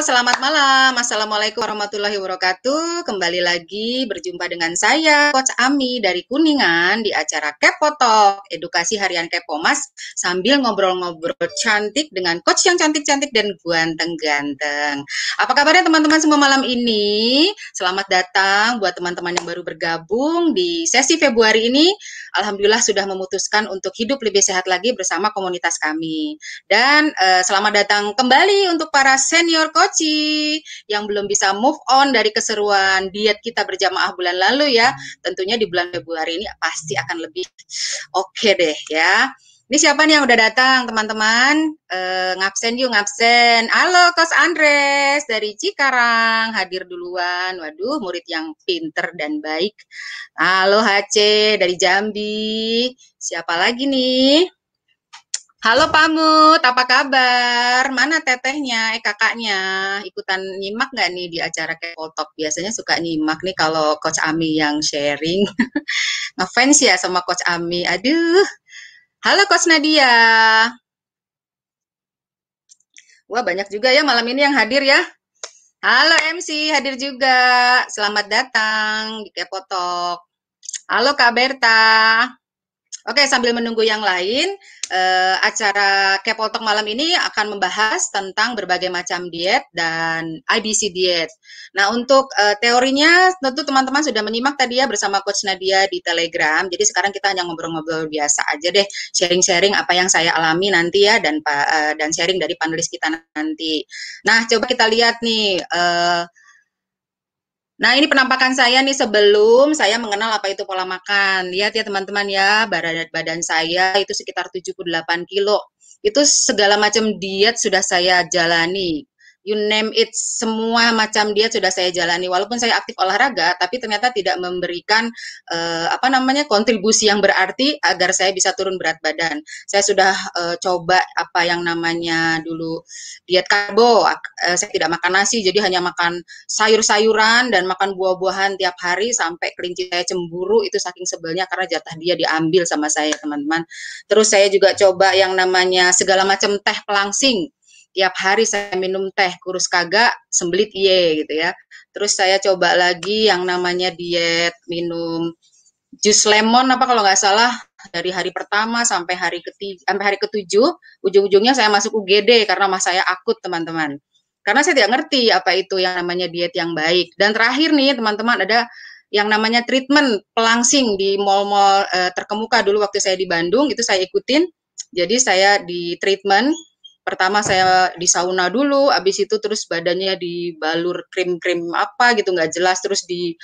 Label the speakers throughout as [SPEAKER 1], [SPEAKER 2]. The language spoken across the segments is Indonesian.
[SPEAKER 1] selamat malam. Assalamualaikum warahmatullahi wabarakatuh. Kembali lagi berjumpa dengan saya, Coach Ami dari Kuningan di acara Kepo Talk, edukasi harian Kepomas, sambil ngobrol-ngobrol cantik dengan coach yang cantik-cantik dan ganteng-ganteng. Apa kabarnya teman-teman semua malam ini? Selamat datang buat teman-teman yang baru bergabung di sesi Februari ini. Alhamdulillah sudah memutuskan untuk hidup lebih sehat lagi bersama komunitas kami. Dan uh, selamat datang kembali untuk para senior Koci yang belum bisa move on dari keseruan diet kita berjamaah bulan lalu ya. Tentunya di bulan Februari ini pasti akan lebih oke okay deh ya. Ini siapa nih yang udah datang teman-teman? Uh, ngabsen yuk ngabsen. Halo Kos Andres dari Cikarang hadir duluan. Waduh murid yang pinter dan baik. Halo HC dari Jambi. Siapa lagi nih? Halo Pamut, apa kabar? Mana tetehnya, eh kakaknya? Ikutan nyimak nggak nih di acara Kepotok? Biasanya suka nyimak nih kalau Coach Ami yang sharing. Ngefans ya sama Coach Ami. Aduh. Halo Coach Nadia. Wah banyak juga ya malam ini yang hadir ya. Halo MC, hadir juga. Selamat datang di Kepotok. Halo Kak Berta. Oke, sambil menunggu yang lain, uh, acara Kepotok malam ini akan membahas tentang berbagai macam diet dan IBC diet. Nah, untuk uh, teorinya tentu teman-teman sudah menyimak tadi ya bersama Coach Nadia di Telegram. Jadi sekarang kita hanya ngobrol-ngobrol biasa aja deh, sharing-sharing apa yang saya alami nanti ya dan uh, dan sharing dari panelis kita nanti. Nah, coba kita lihat nih uh, Nah, ini penampakan saya nih sebelum saya mengenal apa itu pola makan. Lihat ya teman-teman ya, badan badan saya itu sekitar 78 kilo. Itu segala macam diet sudah saya jalani you name it semua macam dia sudah saya jalani. Walaupun saya aktif olahraga tapi ternyata tidak memberikan uh, apa namanya kontribusi yang berarti agar saya bisa turun berat badan. Saya sudah uh, coba apa yang namanya dulu diet karbo uh, saya tidak makan nasi jadi hanya makan sayur-sayuran dan makan buah-buahan tiap hari sampai kelinci saya cemburu itu saking sebelnya karena jatah dia diambil sama saya teman-teman. Terus saya juga coba yang namanya segala macam teh pelangsing tiap hari saya minum teh kurus kagak sembelit iye gitu ya. Terus saya coba lagi yang namanya diet minum jus lemon apa kalau nggak salah dari hari pertama sampai hari ketiga sampai hari ketujuh ujung-ujungnya saya masuk UGD karena mas saya akut teman-teman. Karena saya tidak ngerti apa itu yang namanya diet yang baik. Dan terakhir nih teman-teman ada yang namanya treatment pelangsing di mall-mall e, terkemuka dulu waktu saya di Bandung itu saya ikutin. Jadi saya di treatment pertama saya di sauna dulu, abis itu terus badannya dibalur krim-krim apa gitu nggak jelas, terus di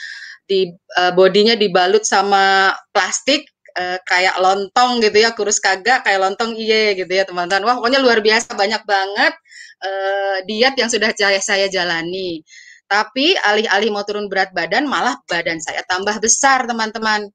[SPEAKER 1] di uh, bodinya dibalut sama plastik uh, kayak lontong gitu ya, kurus kagak kayak lontong iye gitu ya teman-teman. Wah pokoknya luar biasa banyak banget uh, diet yang sudah saya, saya jalani. Tapi alih-alih mau turun berat badan, malah badan saya tambah besar teman-teman.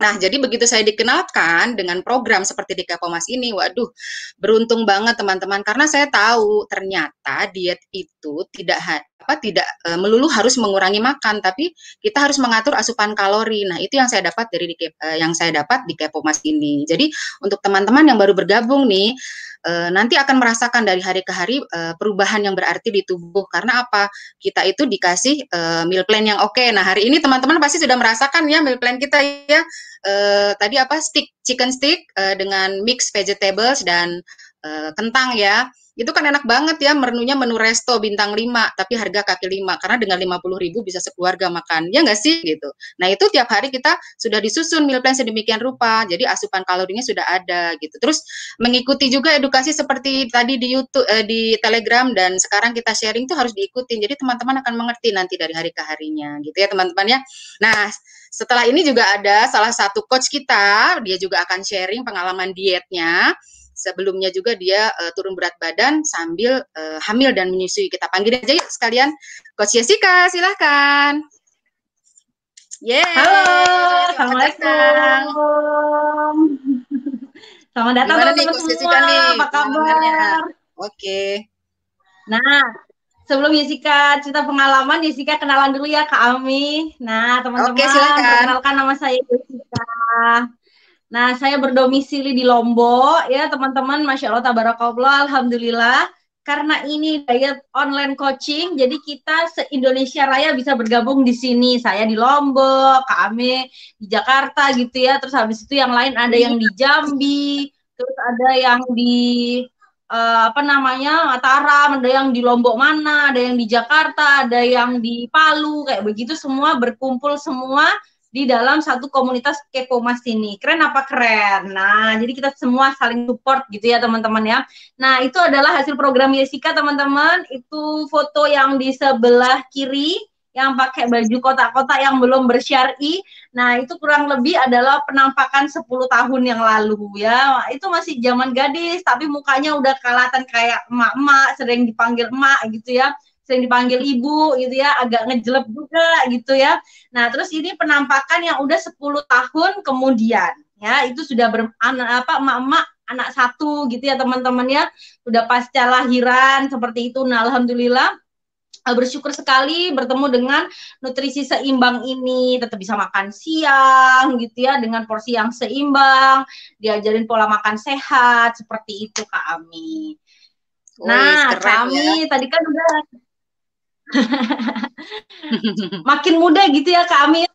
[SPEAKER 1] Nah, jadi begitu saya dikenalkan dengan program seperti di Kepomas ini, waduh, beruntung banget teman-teman. Karena saya tahu ternyata diet itu tidak apa tidak e, melulu harus mengurangi makan, tapi kita harus mengatur asupan kalori. Nah, itu yang saya dapat dari di, e, yang saya dapat di Kepomas ini. Jadi, untuk teman-teman yang baru bergabung nih, e, nanti akan merasakan dari hari ke hari e, perubahan yang berarti di tubuh karena apa kita itu dikasih e, meal plan yang oke okay. nah hari ini teman-teman pasti sudah merasakan ya meal plan kita ya uh, tadi apa stick chicken stick uh, dengan mix vegetables dan uh, kentang ya. Itu kan enak banget ya menunya menu resto bintang 5 tapi harga kaki 5 karena dengan 50 ribu bisa sekeluarga makan. Ya nggak sih gitu. Nah, itu tiap hari kita sudah disusun meal plan sedemikian rupa. Jadi asupan kalorinya sudah ada gitu. Terus mengikuti juga edukasi seperti tadi di YouTube eh, di Telegram dan sekarang kita sharing tuh harus diikuti. Jadi teman-teman akan mengerti nanti dari hari ke harinya gitu ya teman-teman ya. Nah, setelah ini juga ada salah satu coach kita, dia juga akan sharing pengalaman dietnya. Sebelumnya juga dia uh, turun berat badan sambil uh, hamil dan menyusui. Kita panggil aja yuk sekalian. Coach Jessica, silahkan.
[SPEAKER 2] Yeah. Halo, Assalamualaikum. Selamat datang teman-teman semua. Nih, Apa kabar?
[SPEAKER 1] Oke. Okay.
[SPEAKER 2] Nah, sebelum Jessica cerita pengalaman, Jessica kenalan dulu ya Kak Ami. Nah, teman-teman,
[SPEAKER 1] Oke, perkenalkan
[SPEAKER 2] nama saya Jessica. Nah, saya berdomisili di Lombok ya, teman-teman. Masya Allah, tabarakallah, alhamdulillah. karena ini diet online coaching, jadi kita se-Indonesia Raya bisa bergabung di sini. Saya di Lombok, Kak Ame di Jakarta gitu ya. Terus habis itu yang lain ada yang di Jambi, terus ada yang di uh, apa namanya Mataram, ada yang di Lombok mana, ada yang di Jakarta, ada yang di Palu, kayak begitu semua berkumpul semua di dalam satu komunitas kepo mas ini. Keren apa keren? Nah, jadi kita semua saling support gitu ya teman-teman ya. Nah, itu adalah hasil program Jessica teman-teman. Itu foto yang di sebelah kiri yang pakai baju kotak-kotak yang belum bersyari. Nah, itu kurang lebih adalah penampakan 10 tahun yang lalu ya. Itu masih zaman gadis, tapi mukanya udah kelihatan kayak emak-emak, sering dipanggil emak gitu ya sering dipanggil ibu gitu ya, agak ngejelep juga gitu ya. Nah, terus ini penampakan yang udah 10 tahun kemudian ya, itu sudah ber, anak apa emak-emak anak satu gitu ya teman-teman ya, sudah pasca lahiran seperti itu. Nah, alhamdulillah eh, bersyukur sekali bertemu dengan nutrisi seimbang ini tetap bisa makan siang gitu ya dengan porsi yang seimbang diajarin pola makan sehat seperti itu Kak Ami. Nah, kami ya. tadi kan udah makin muda gitu ya kami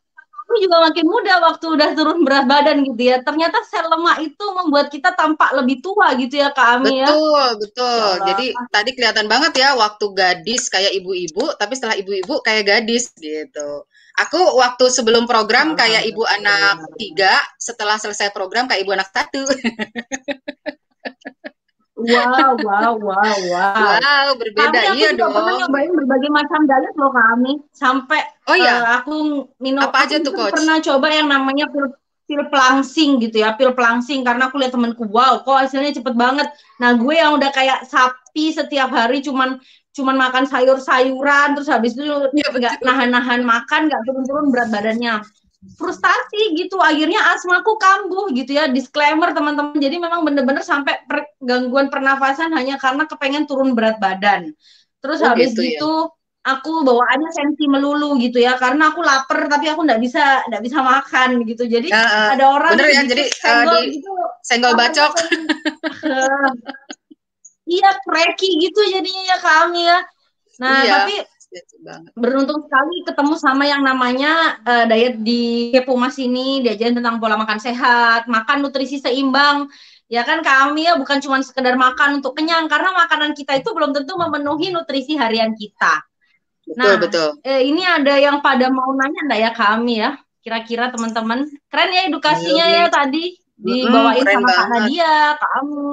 [SPEAKER 2] kami juga makin muda waktu udah turun berat badan gitu ya. Ternyata sel lemak itu membuat kita tampak lebih tua gitu ya kami
[SPEAKER 1] ya. Betul, betul. Ya Jadi tadi kelihatan banget ya waktu gadis kayak ibu-ibu, tapi setelah ibu-ibu kayak gadis gitu. Aku waktu sebelum program kayak ibu anak tiga, setelah selesai program kayak ibu anak satu.
[SPEAKER 2] Wow, wow, wow, wow.
[SPEAKER 1] Wow, berbeda kami aku
[SPEAKER 2] iya dong. pernah nyobain berbagai macam diet loh kami. Sampai
[SPEAKER 1] oh, iya?
[SPEAKER 2] Uh, aku minum
[SPEAKER 1] apa aja tuh coach?
[SPEAKER 2] Pernah coba yang namanya pil pil pelangsing gitu ya, pil pelangsing karena aku lihat temanku, wow, kok hasilnya cepet banget. Nah, gue yang udah kayak sapi setiap hari cuman cuman makan sayur-sayuran terus habis itu iya, nggak ya, nahan-nahan makan nggak turun-turun berat badannya frustasi gitu. Akhirnya asmaku kambuh gitu ya. Disclaimer teman-teman. Jadi memang bener-bener sampai per, gangguan pernafasan hanya karena kepengen turun berat badan. Terus oh, habis gitu, gitu ya? aku bawaannya sensi melulu gitu ya. Karena aku lapar tapi aku nggak bisa nggak bisa makan gitu. Jadi uh, uh, ada orang
[SPEAKER 1] bener ya? jadi senggol uh, di, gitu. senggol bacok.
[SPEAKER 2] iya cracky gitu jadinya ya kami ya. Nah iya. tapi banget. Beruntung sekali ketemu sama yang namanya uh, diet di Kepumas ini, diajarin tentang pola makan sehat, makan nutrisi seimbang. Ya kan kami ya bukan cuma sekedar makan untuk kenyang karena makanan kita itu belum tentu memenuhi nutrisi harian kita. Betul, nah, betul. Eh, ini ada yang pada mau nanya enggak ya kami ya? Kira-kira teman-teman keren ya edukasinya ya, ya tadi dibawain hmm, sama Kak Nadia, kamu.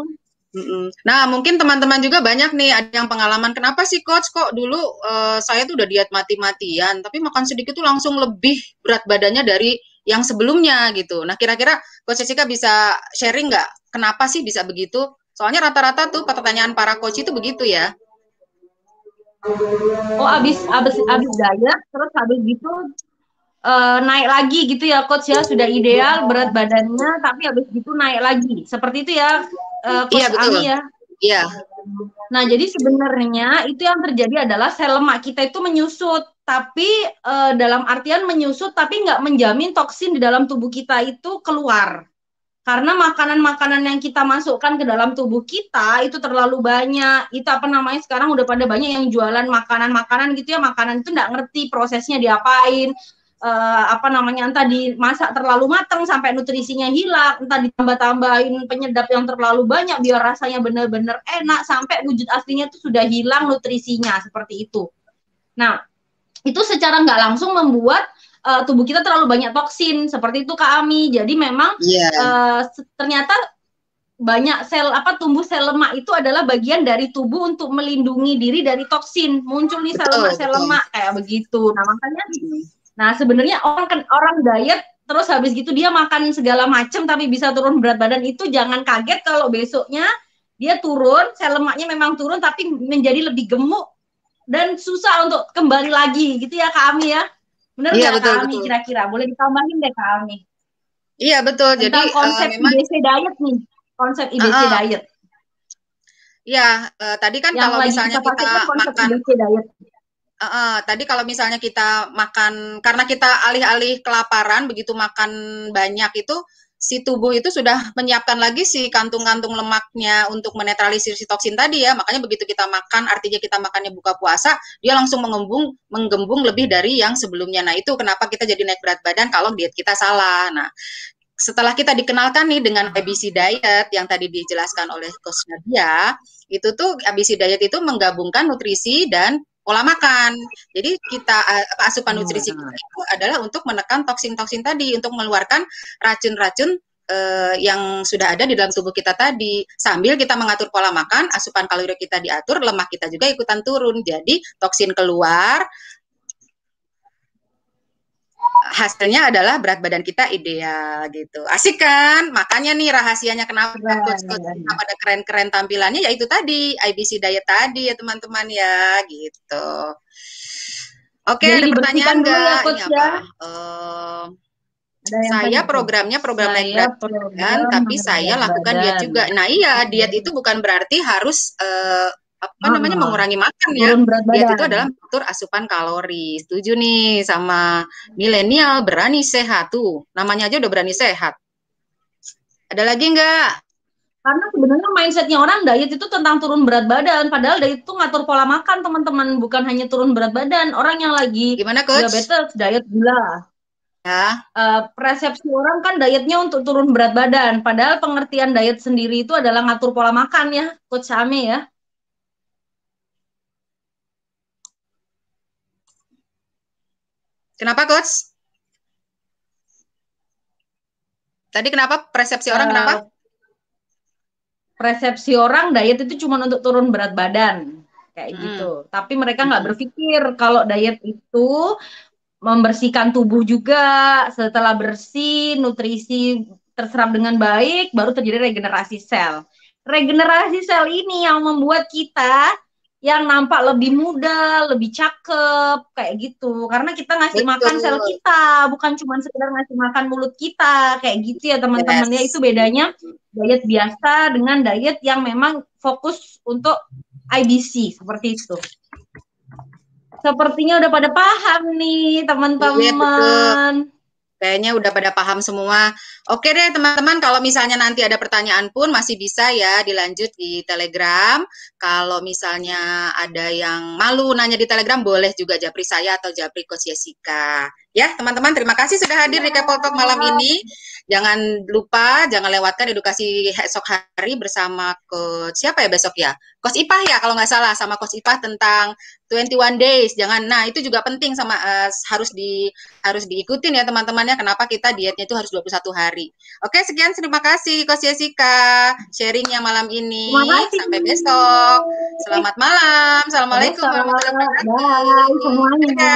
[SPEAKER 1] Nah, mungkin teman-teman juga banyak nih ada yang pengalaman kenapa sih coach kok dulu uh, saya tuh udah diet mati-matian, tapi makan sedikit tuh langsung lebih berat badannya dari yang sebelumnya gitu. Nah, kira-kira coach Jessica bisa sharing nggak kenapa sih bisa begitu? Soalnya rata-rata tuh pertanyaan para coach itu begitu ya.
[SPEAKER 2] Oh, abis abis abis diet terus habis gitu uh, naik lagi gitu ya coach ya sudah ideal berat badannya tapi habis gitu naik lagi seperti itu ya uh, Coach iya, betul. Ya.
[SPEAKER 1] Iya.
[SPEAKER 2] Nah, jadi sebenarnya itu yang terjadi adalah sel lemak kita itu menyusut, tapi uh, dalam artian menyusut tapi nggak menjamin toksin di dalam tubuh kita itu keluar. Karena makanan-makanan yang kita masukkan ke dalam tubuh kita itu terlalu banyak. Itu apa namanya sekarang udah pada banyak yang jualan makanan-makanan gitu ya, makanan itu nggak ngerti prosesnya diapain uh, apa namanya entah dimasak terlalu matang sampai nutrisinya hilang, entah ditambah-tambahin penyedap yang terlalu banyak biar rasanya benar-benar enak sampai wujud aslinya itu sudah hilang nutrisinya seperti itu. Nah, itu secara nggak langsung membuat uh, tubuh kita terlalu banyak toksin seperti itu Kak Ami. Jadi memang yeah. Iya. uh, ternyata banyak sel apa tumbuh sel lemak itu adalah bagian dari tubuh untuk melindungi diri dari toksin. Muncul nih sel lemak sel lemak kayak begitu. Nah, makanya Nah, sebenarnya orang kan orang diet terus habis gitu dia makan segala macam tapi bisa turun berat badan itu jangan kaget kalau besoknya dia turun, sel lemaknya memang turun tapi menjadi lebih gemuk dan susah untuk kembali lagi gitu ya kami ya. Benar iya, nggak kami kira-kira? Boleh ditambahin deh kami.
[SPEAKER 1] Iya betul. Tentang
[SPEAKER 2] Jadi konsep uh, memang... IBC diet nih, konsep IBC uh, uh. diet.
[SPEAKER 1] Iya, uh, tadi kan Yang kalau misalnya kita, kita makan IBC diet Uh, uh, tadi kalau misalnya kita makan karena kita alih-alih kelaparan begitu makan banyak itu si tubuh itu sudah menyiapkan lagi si kantung-kantung lemaknya untuk menetralisir si toksin tadi ya. Makanya begitu kita makan, artinya kita makannya buka puasa, dia langsung mengembung, menggembung lebih dari yang sebelumnya. Nah itu kenapa kita jadi naik berat badan kalau diet kita salah. Nah setelah kita dikenalkan nih dengan ABC diet yang tadi dijelaskan oleh Coach Nadia, itu tuh ABC diet itu menggabungkan nutrisi dan pola makan. Jadi kita eh, asupan nutrisi kita itu adalah untuk menekan toksin-toksin tadi, untuk mengeluarkan racun-racun uh, yang sudah ada di dalam tubuh kita tadi. Sambil kita mengatur pola makan, asupan kalori kita diatur, lemak kita juga ikutan turun. Jadi toksin keluar, hasilnya adalah berat badan kita ideal gitu. Asik kan? Makanya nih rahasianya kenapa ya, coach coach ya, ya. pada keren-keren tampilannya yaitu tadi IBC diet tadi ya teman-teman ya gitu. Oke, Jadi ada pertanyaan enggak? Ya, Ini apa? Uh, saya programnya program naik berat badan, tapi saya lakukan badan. diet juga. Nah iya, diet itu bukan berarti harus uh, apa ah, namanya mengurangi makan ya. Berat Diet itu adalah mengatur asupan kalori. Setuju nih sama milenial berani sehat tuh. Namanya aja udah berani sehat. Ada lagi nggak?
[SPEAKER 2] Karena sebenarnya mindsetnya orang diet itu tentang turun berat badan. Padahal diet itu ngatur pola makan teman-teman, bukan hanya turun berat badan. Orang yang lagi
[SPEAKER 1] Gimana, Coach?
[SPEAKER 2] diabetes, diet gula. Ya. Uh, persepsi orang kan dietnya untuk turun berat badan. Padahal pengertian diet sendiri itu adalah ngatur pola makan ya, Coach Same ya.
[SPEAKER 1] Kenapa coach? Tadi kenapa persepsi orang uh, kenapa?
[SPEAKER 2] Persepsi orang diet itu cuma untuk turun berat badan kayak hmm. gitu. Tapi mereka nggak hmm. berpikir kalau diet itu membersihkan tubuh juga. Setelah bersih, nutrisi terserap dengan baik, baru terjadi regenerasi sel. Regenerasi sel ini yang membuat kita yang nampak lebih muda, lebih cakep kayak gitu. Karena kita ngasih Betul. makan sel kita, bukan cuma sekedar ngasih makan mulut kita kayak gitu ya teman-teman ya. Itu bedanya diet biasa dengan diet yang memang fokus untuk IBC seperti itu. Sepertinya udah pada paham nih teman-teman. Iya,
[SPEAKER 1] Kayaknya udah pada paham semua. Oke deh teman-teman, kalau misalnya nanti ada pertanyaan pun masih bisa ya dilanjut di Telegram. Kalau misalnya ada yang malu nanya di Telegram, boleh juga japri saya atau japri Coach Jessica. Ya teman-teman, terima kasih sudah hadir di Kepo Talk malam ini. Jangan lupa, jangan lewatkan edukasi esok hari bersama Coach siapa ya besok ya? Coach Ipah ya kalau nggak salah sama Coach Ipah tentang 21 days. Jangan, nah itu juga penting sama uh, harus di harus diikutin ya teman-temannya. Kenapa kita dietnya itu harus 21 hari? Oke, sekian terima kasih Coach Jessica sharingnya malam ini. Sampai besok. Selamat malam. Assalamualaikum warahmatullahi wabarakatuh. Bye semuanya.